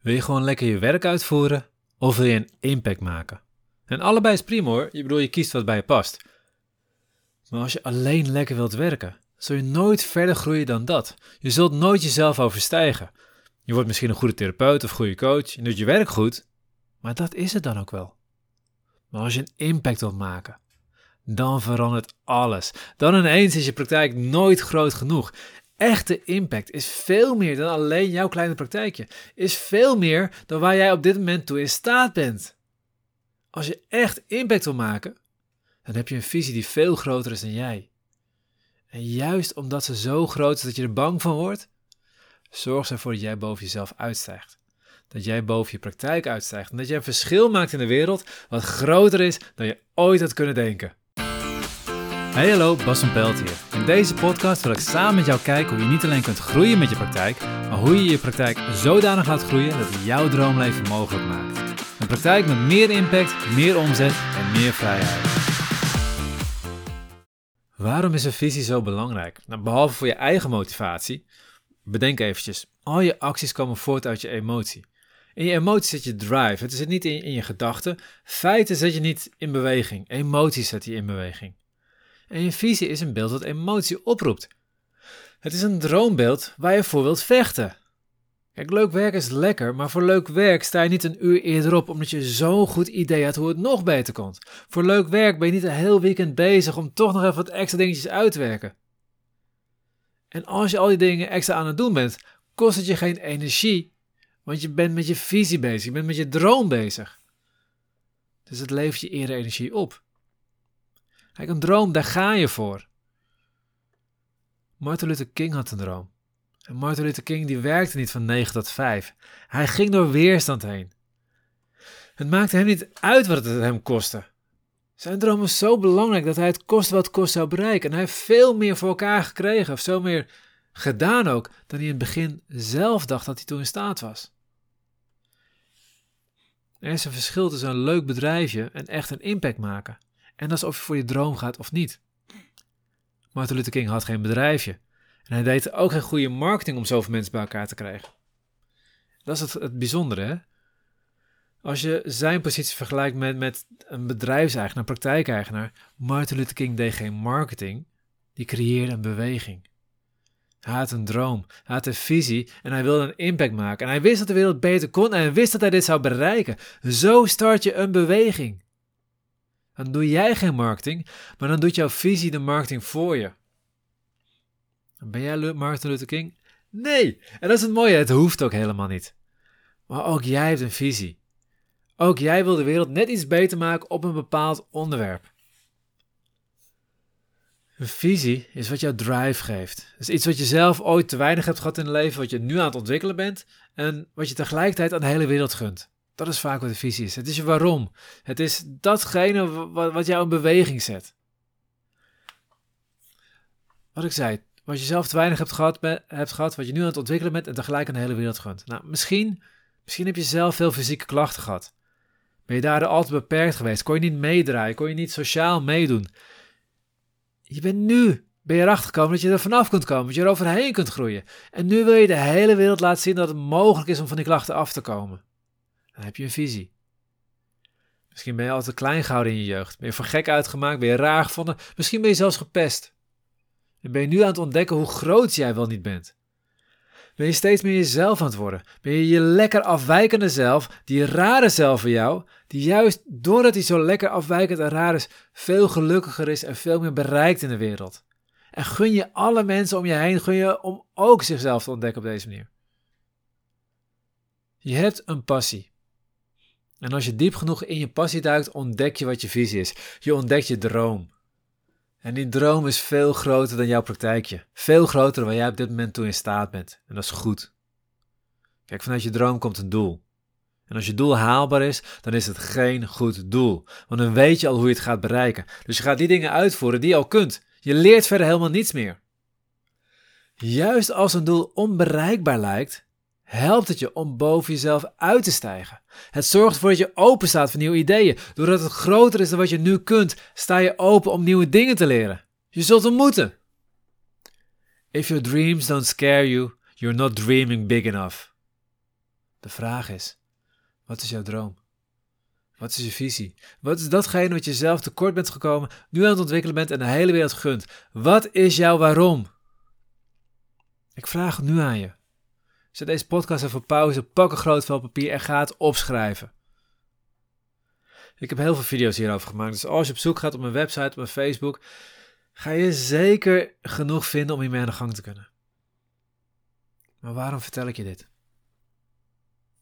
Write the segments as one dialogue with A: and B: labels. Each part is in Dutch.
A: Wil je gewoon lekker je werk uitvoeren of wil je een impact maken? En allebei is prima hoor, je bedoel je kiest wat bij je past. Maar als je alleen lekker wilt werken, zul je nooit verder groeien dan dat. Je zult nooit jezelf overstijgen. Je wordt misschien een goede therapeut of goede coach, je doet je werk goed, maar dat is het dan ook wel. Maar als je een impact wilt maken, dan verandert alles. Dan ineens is je praktijk nooit groot genoeg. Echte impact is veel meer dan alleen jouw kleine praktijkje. Is veel meer dan waar jij op dit moment toe in staat bent. Als je echt impact wil maken, dan heb je een visie die veel groter is dan jij. En juist omdat ze zo groot is dat je er bang van wordt, zorg ervoor dat jij boven jezelf uitstijgt. Dat jij boven je praktijk uitstijgt en dat jij een verschil maakt in de wereld wat groter is dan je ooit had kunnen denken. Hey hallo, Bas van Pelt hier. In deze podcast wil ik samen met jou kijken hoe je niet alleen kunt groeien met je praktijk, maar hoe je je praktijk zodanig laat groeien dat het jouw droomleven mogelijk maakt. Een praktijk met meer impact, meer omzet en meer vrijheid. Waarom is een visie zo belangrijk? Nou, behalve voor je eigen motivatie, bedenk eventjes, al je acties komen voort uit je emotie. In je emotie zit je drive, het zit niet in, je gedachten. Feiten zet je niet in beweging, emoties zet je in beweging. En je visie is een beeld dat emotie oproept. Het is een droombeeld waar je voor wilt vechten. Kijk, leuk werk is lekker, maar voor leuk werk sta je niet een uur eerder op omdat je zo'n goed idee had hoe het nog beter komt. Voor leuk werk ben je niet een heel weekend bezig om toch nog even wat extra dingetjes uit te werken. En als je al die dingen extra aan het doen bent, kost het je geen energie, want je bent met je visie bezig, je bent met je droom bezig. Dus het levert je eerder energie op. Kijk, een droom, daar ga je voor. Martin Luther King had een droom. En Martin Luther King die werkte niet van 9 tot 5. Hij ging door weerstand heen. Het maakte hem niet uit wat het hem kostte. Zijn droom was zo belangrijk dat hij het kost wat kost zou bereiken. En hij heeft veel meer voor elkaar gekregen, of zo meer gedaan ook, dan hij in het begin zelf dacht dat hij toen in staat was. Er is een verschil tussen een leuk bedrijfje en echt een impact maken. En dat is of je voor je droom gaat of niet. Martin Luther King had geen bedrijfje. En hij deed ook geen goede marketing om zoveel mensen bij elkaar te krijgen. Dat is het, het bijzondere, hè? Als je zijn positie vergelijkt met, met een bedrijfseigenaar, praktijkeigenaar, Martin Luther King deed geen marketing, die creëerde een beweging. Hij had een droom, hij had een visie en hij wilde een impact maken. En hij wist dat de wereld beter kon en hij wist dat hij dit zou bereiken. Zo start je een beweging. Dan doe jij geen marketing, maar dan doet jouw visie de marketing voor je. Ben jij Martin Luther King? Nee! En dat is het mooie, het hoeft ook helemaal niet. Maar ook jij hebt een visie. Ook jij wil de wereld net iets beter maken op een bepaald onderwerp. Een visie is wat jouw drive geeft. Het is iets wat je zelf ooit te weinig hebt gehad in het leven, wat je nu aan het ontwikkelen bent en wat je tegelijkertijd aan de hele wereld gunt. Dat is vaak wat de visie is. Het is je waarom. Het is datgene wat, jou in beweging zet. Wat ik zei, wat je zelf te weinig hebt gehad, hebt gehad, wat je nu aan het ontwikkelen bent en tegelijk aan de hele wereld gunt. Nou, misschien, misschien heb je zelf veel fysieke klachten gehad. Ben je daar altijd beperkt geweest? Kon je niet meedraaien? Kon je niet sociaal meedoen? Je bent nu ben je erachter gekomen dat je er vanaf kunt komen, dat je er overheen kunt groeien. En nu wil je de hele wereld laten zien dat het mogelijk is om van die klachten af te komen. Dan heb je een visie. Misschien ben je altijd klein gehouden in je jeugd. Ben je voor gek uitgemaakt? Ben je raar gevonden? Misschien ben je zelfs gepest. En ben je nu aan het ontdekken hoe groot jij wel niet bent? Ben je steeds meer jezelf aan het worden? Ben je je lekker afwijkende zelf, die rare zelf van jou, die juist doordat hij zo lekker afwijkend en raar is, veel gelukkiger is en veel meer bereikt in de wereld? En gun je alle mensen om je heen, gun je om ook zichzelf te ontdekken op deze manier. Je hebt een passie. En als je diep genoeg in je passie duikt, ontdek je wat je visie is. Je ontdekt je droom. En die droom is veel groter dan jouw praktijkje. Veel groter dan waar jij op dit moment toe in staat bent. En dat is goed. Kijk, vanuit je droom komt een doel. En als je doel haalbaar is, dan is het geen goed doel. Want dan weet je al hoe je het gaat bereiken. Dus je gaat die dingen uitvoeren die je al kunt. Je leert verder helemaal niets meer. Juist als een doel onbereikbaar lijkt, helpt het je om boven jezelf uit te stijgen. Het zorgt ervoor dat je open staat voor nieuwe ideeën. Doordat het groter is dan wat je nu kunt, sta je open om nieuwe dingen te leren. Je zult er moeten. If your dreams don't scare you, you're not dreaming big enough. De vraag is: wat is jouw droom? Wat is je visie? Wat is datgene wat je zelf tekort bent gekomen, nu aan het ontwikkelen bent en de hele wereld gunt? Wat is jouw waarom? Ik vraag het nu aan je. Zet deze podcast even pauze, pak een groot vel papier en ga het opschrijven. Ik heb heel veel video's hierover gemaakt, dus als je op zoek gaat op mijn website, op mijn Facebook, ga je zeker genoeg vinden om hiermee aan de gang te kunnen. Maar waarom vertel ik je dit?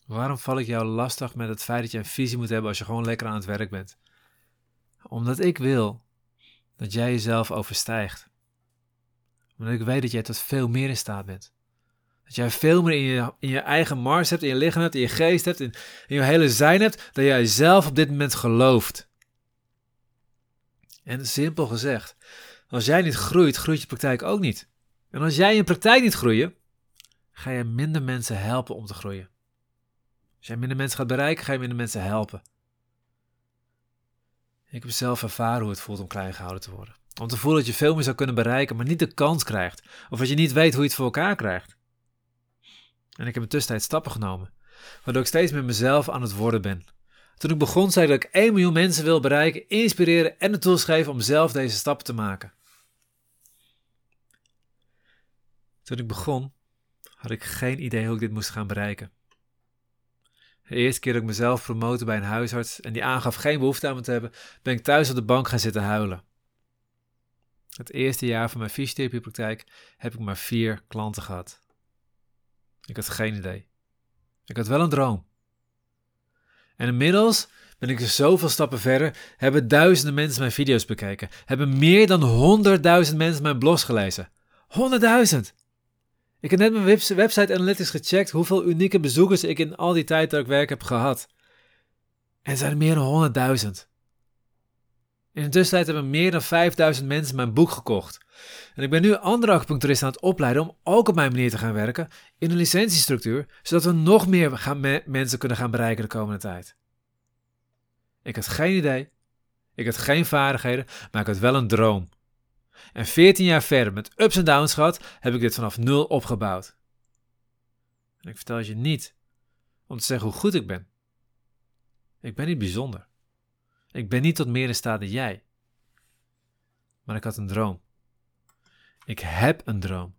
A: Waarom val ik jou lastig met het feit dat je een visie moet hebben als je gewoon lekker aan het werk bent? Omdat ik wil dat jij jezelf overstijgt. Omdat ik weet dat jij tot veel meer in staat bent. Dat jij veel meer in je, in je eigen mars hebt, in je lichaam hebt, in je geest hebt, in, je hele zijn hebt, dan jij zelf op dit moment gelooft. En simpel gezegd, als jij niet groeit, groeit je praktijk ook niet. En als jij in praktijk niet groeit, ga je minder mensen helpen om te groeien. Als jij minder mensen gaat bereiken, ga je minder mensen helpen. Ik heb zelf ervaren hoe het voelt om klein gehouden te worden. Om te voelen dat je veel meer zou kunnen bereiken, maar niet de kans krijgt. Of dat je niet weet hoe je het voor elkaar krijgt. En ik heb in tussentijd stappen genomen, waardoor ik steeds met mezelf aan het worden ben. Toen ik begon, zei dat ik 1 miljoen mensen wil bereiken, inspireren en de tools geven om zelf deze stappen te maken. Toen ik begon, had ik geen idee hoe ik dit moest gaan bereiken. De eerste keer dat ik mezelf promote bij een huisarts en die aangaf geen behoefte aan me te hebben, ben ik thuis op de bank gaan zitten huilen. Het eerste jaar van mijn fysiotherapiepraktijk heb ik maar vier klanten gehad. Ik had geen idee. Ik had wel een droom. En inmiddels ben ik zoveel stappen verder, hebben duizenden mensen mijn video's bekeken, hebben meer dan honderdduizend mensen mijn blogs gelezen. Honderdduizend! Ik heb net mijn website analytics gecheckt hoeveel unieke bezoekers ik in al die tijd dat ik werk heb gehad. En er zijn er meer dan 100.000. In de tussentijd hebben meer dan 5000 mensen mijn boek gekocht. En ik ben nu andere acupuncturisten aan het opleiden om ook op mijn manier te gaan werken in een licentiestructuur, zodat we nog meer mensen kunnen gaan bereiken de komende tijd. Ik had geen idee, ik had geen vaardigheden, maar ik had wel een droom. En 14 jaar verder, met ups en downs gehad, heb ik dit vanaf nul opgebouwd. En ik vertel je niet om te zeggen hoe goed ik ben. Ik ben niet bijzonder. Ik ben niet tot meer in staat dan jij. Maar ik had een droom. Ik heb een droom.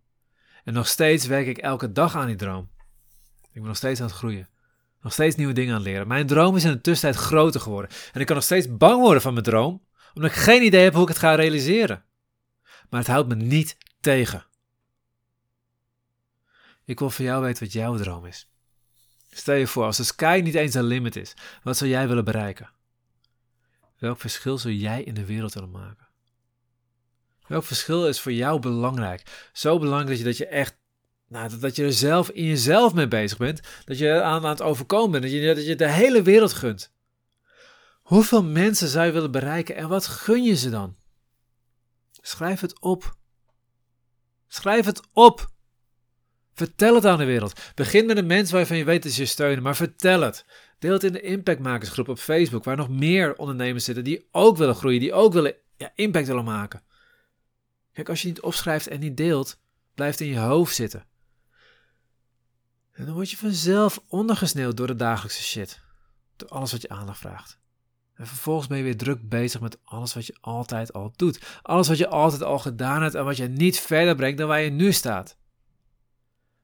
A: En nog steeds werk ik elke dag aan die droom. Ik ben nog steeds aan het groeien. Nog steeds nieuwe dingen aan het leren. Mijn droom is in de tussentijd groter geworden. En ik kan nog steeds bang worden van mijn droom, omdat ik geen idee heb hoe ik het ga realiseren maar het houdt me niet tegen. Ik wil van jou weten wat jouw droom is. Stel je voor, als de sky niet eens een limit is, wat zou jij willen bereiken? Welk verschil zou jij in de wereld willen maken? Welk verschil is voor jou belangrijk? Zo belangrijk dat je, dat je echt, nou, dat je er zelf in jezelf mee bezig bent, dat je aan, aan het overkomen bent, dat je, dat je de hele wereld gunt. Hoeveel mensen zou je willen bereiken en wat gun je ze dan? Schrijf het op. Schrijf het op. Vertel het aan de wereld. Begin met een mens waarvan je weet dat ze je steunen, maar vertel het. Deel het in de Impactmakersgroep op Facebook, waar nog meer ondernemers zitten die ook willen groeien, die ook willen ja, impact willen maken. Kijk, als je niet opschrijft en niet deelt, blijft het in je hoofd zitten. En dan word je vanzelf ondergesneeuwd door de dagelijkse shit. Door alles wat je aandacht vraagt. En vervolgens ben je weer druk bezig met alles wat je altijd al doet. Alles wat je altijd al gedaan hebt en wat je niet verder brengt dan waar je nu staat.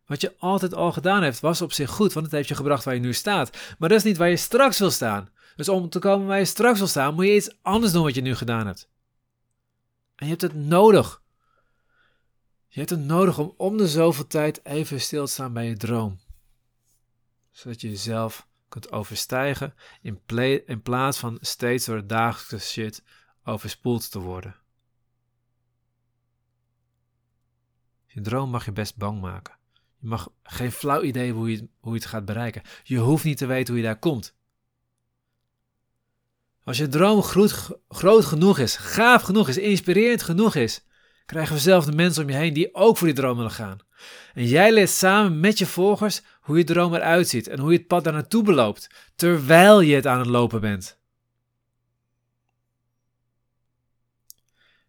A: Wat je altijd al gedaan hebt was op zich goed, want het heeft je gebracht waar je nu staat. Maar dat is niet waar je straks wil staan. Dus om te komen waar je straks wil staan, moet je iets anders doen wat je nu gedaan hebt. En je hebt het nodig. Je hebt het nodig om om de zoveel tijd even stil te staan bij je droom. Zodat je jezelf kunt overstijgen in, in plaats van steeds door dagelijkse shit overspoeld te worden. Je droom mag je best bang maken. Je mag geen flauw idee hoe je, hoe je het gaat bereiken. Je hoeft niet te weten hoe je daar komt. Als je droom groot, groot genoeg is, gaaf genoeg is, inspirerend genoeg is, krijgen we zelf de mensen om je heen die ook voor die droom willen gaan. En jij leert samen met je volgers hoe je droom eruit ziet en hoe je het pad daar naartoe beloopt, terwijl je het aan het lopen bent.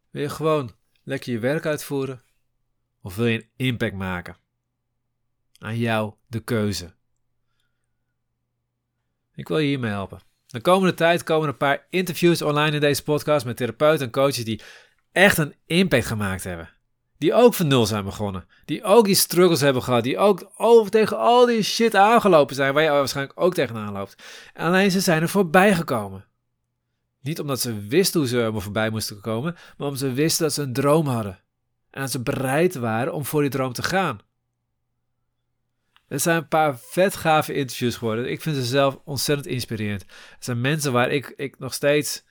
A: Wil je gewoon lekker je werk uitvoeren? Of wil je een impact maken? Aan jou de keuze. Ik wil je hiermee helpen. De komende tijd komen een paar interviews online in deze podcast met therapeuten en coaches die echt een impact gemaakt hebben. Die ook van nul zijn begonnen. Die ook die struggles hebben gehad. Die ook over tegen al die shit aangelopen zijn waar je waarschijnlijk ook tegenaan loopt. Alleen ze zijn er voorbij gekomen. Niet omdat ze wisten hoe ze er voorbij moesten komen, maar omdat ze wisten dat ze een droom hadden. En dat ze bereid waren om voor die droom te gaan. Het zijn een paar vet gave interviews geworden. Ik vind ze zelf ontzettend inspirerend. Het zijn mensen waar ik, ik nog steeds...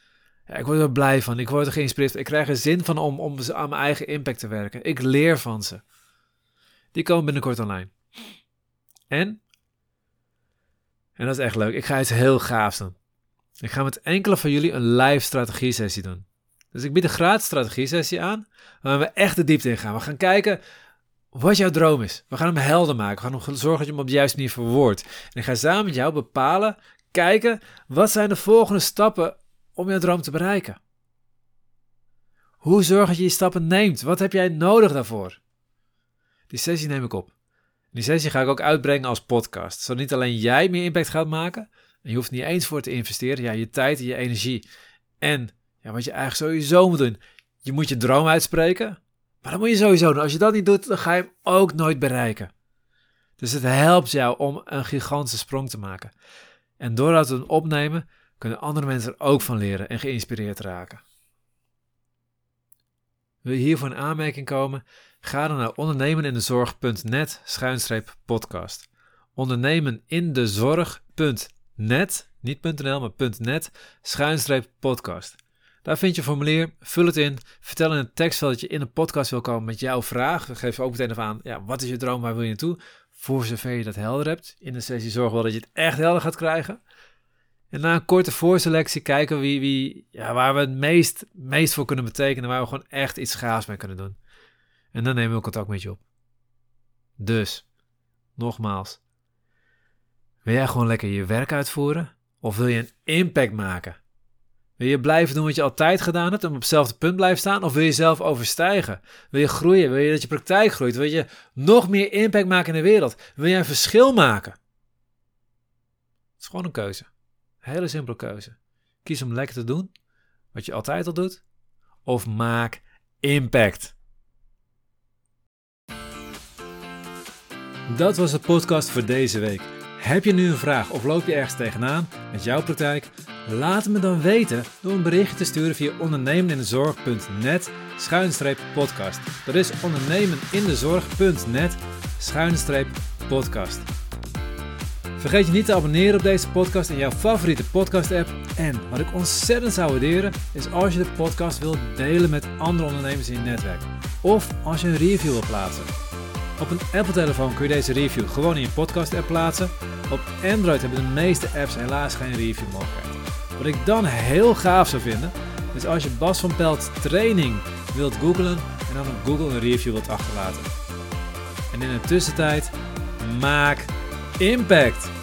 A: Ja, ik word er blij van. Ik word er geïnspireerd. Ik krijg er zin van om, om aan mijn eigen impact te werken. Ik leer van ze. Die komen binnenkort online. En? En dat is echt leuk. Ik ga iets heel gaafs doen. Ik ga met enkele van jullie een live strategie sessie doen. Dus ik bied een gratis strategie sessie aan, waar we echt de diepte in gaan. We gaan kijken wat jouw droom is. We gaan hem helder maken. We gaan ervoor zorgen dat je hem op de juiste manier verwoordt. En ik ga samen met jou bepalen, kijken, wat zijn de volgende stappen om jouw droom te bereiken? Hoe zorg dat je die stappen neemt? Wat heb jij nodig daarvoor? Die sessie neem ik op. Die sessie ga ik ook uitbrengen als podcast, zodat niet alleen jij meer impact gaat maken, en je hoeft niet eens voor te investeren, ja, je tijd en je energie. En ja, wat je eigenlijk sowieso moet doen, je moet je droom uitspreken, maar dat moet je sowieso doen. Als je dat niet doet, dan ga je hem ook nooit bereiken. Dus het helpt jou om een gigantische sprong te maken. En doordat we het opnemen, kunnen andere mensen er ook van leren en geïnspireerd raken. Wil je hiervoor in aanmerking komen? Ga dan naar ondernemenindezorg.net schuinstreep podcast. Ondernemenindezorg.net, niet .nl, maar .net schuinstreep podcast. Daar vind je een formulier, vul het in, vertel in een tekstveld dat je in een podcast wil komen met jouw vraag. Dan geef je ook meteen even aan, ja, wat is je droom, waar wil je naartoe? Voor zover je dat helder hebt. In de sessie zorg wel dat je het echt helder gaat krijgen. En na een korte voorselectie kijken wie, wie, ja, waar we het meest, meest voor kunnen betekenen, waar we gewoon echt iets gaafs mee kunnen doen. En dan nemen we contact met je op. Dus, nogmaals, wil jij gewoon lekker je werk uitvoeren? Of wil je een impact maken? Wil je blijven doen wat je altijd gedaan hebt en op hetzelfde punt blijven staan? Of wil je zelf overstijgen? Wil je groeien? Wil je dat je praktijk groeit? Wil je nog meer impact maken in de wereld? Wil je een verschil maken? Het is gewoon een keuze. Hele simpele keuze. Kies om lekker te doen, wat je altijd al doet, of maak impact. Dat was de podcast voor deze week. Heb je nu een vraag of loop je ergens tegenaan met jouw praktijk? Laat het me dan weten door een berichtje te sturen via ondernemenindezorg.net schuinstreep podcast. Dat is ondernemenindezorg.net schuinstreep podcast. Vergeet je niet te abonneren op deze podcast in jouw favoriete podcast app. En wat ik ontzettend zou waarderen is als je de podcast wilt delen met andere ondernemers in je netwerk. Of als je een review wilt plaatsen. Op een Apple-telefoon kun je deze review gewoon in je podcast-app plaatsen. Op Android hebben de meeste apps helaas geen review mogelijkheid. Wat ik dan heel gaaf zou vinden, is als je Bas van Pelt training wilt googlen en dan op Google een review wilt achterlaten. En in de tussentijd, maak impact!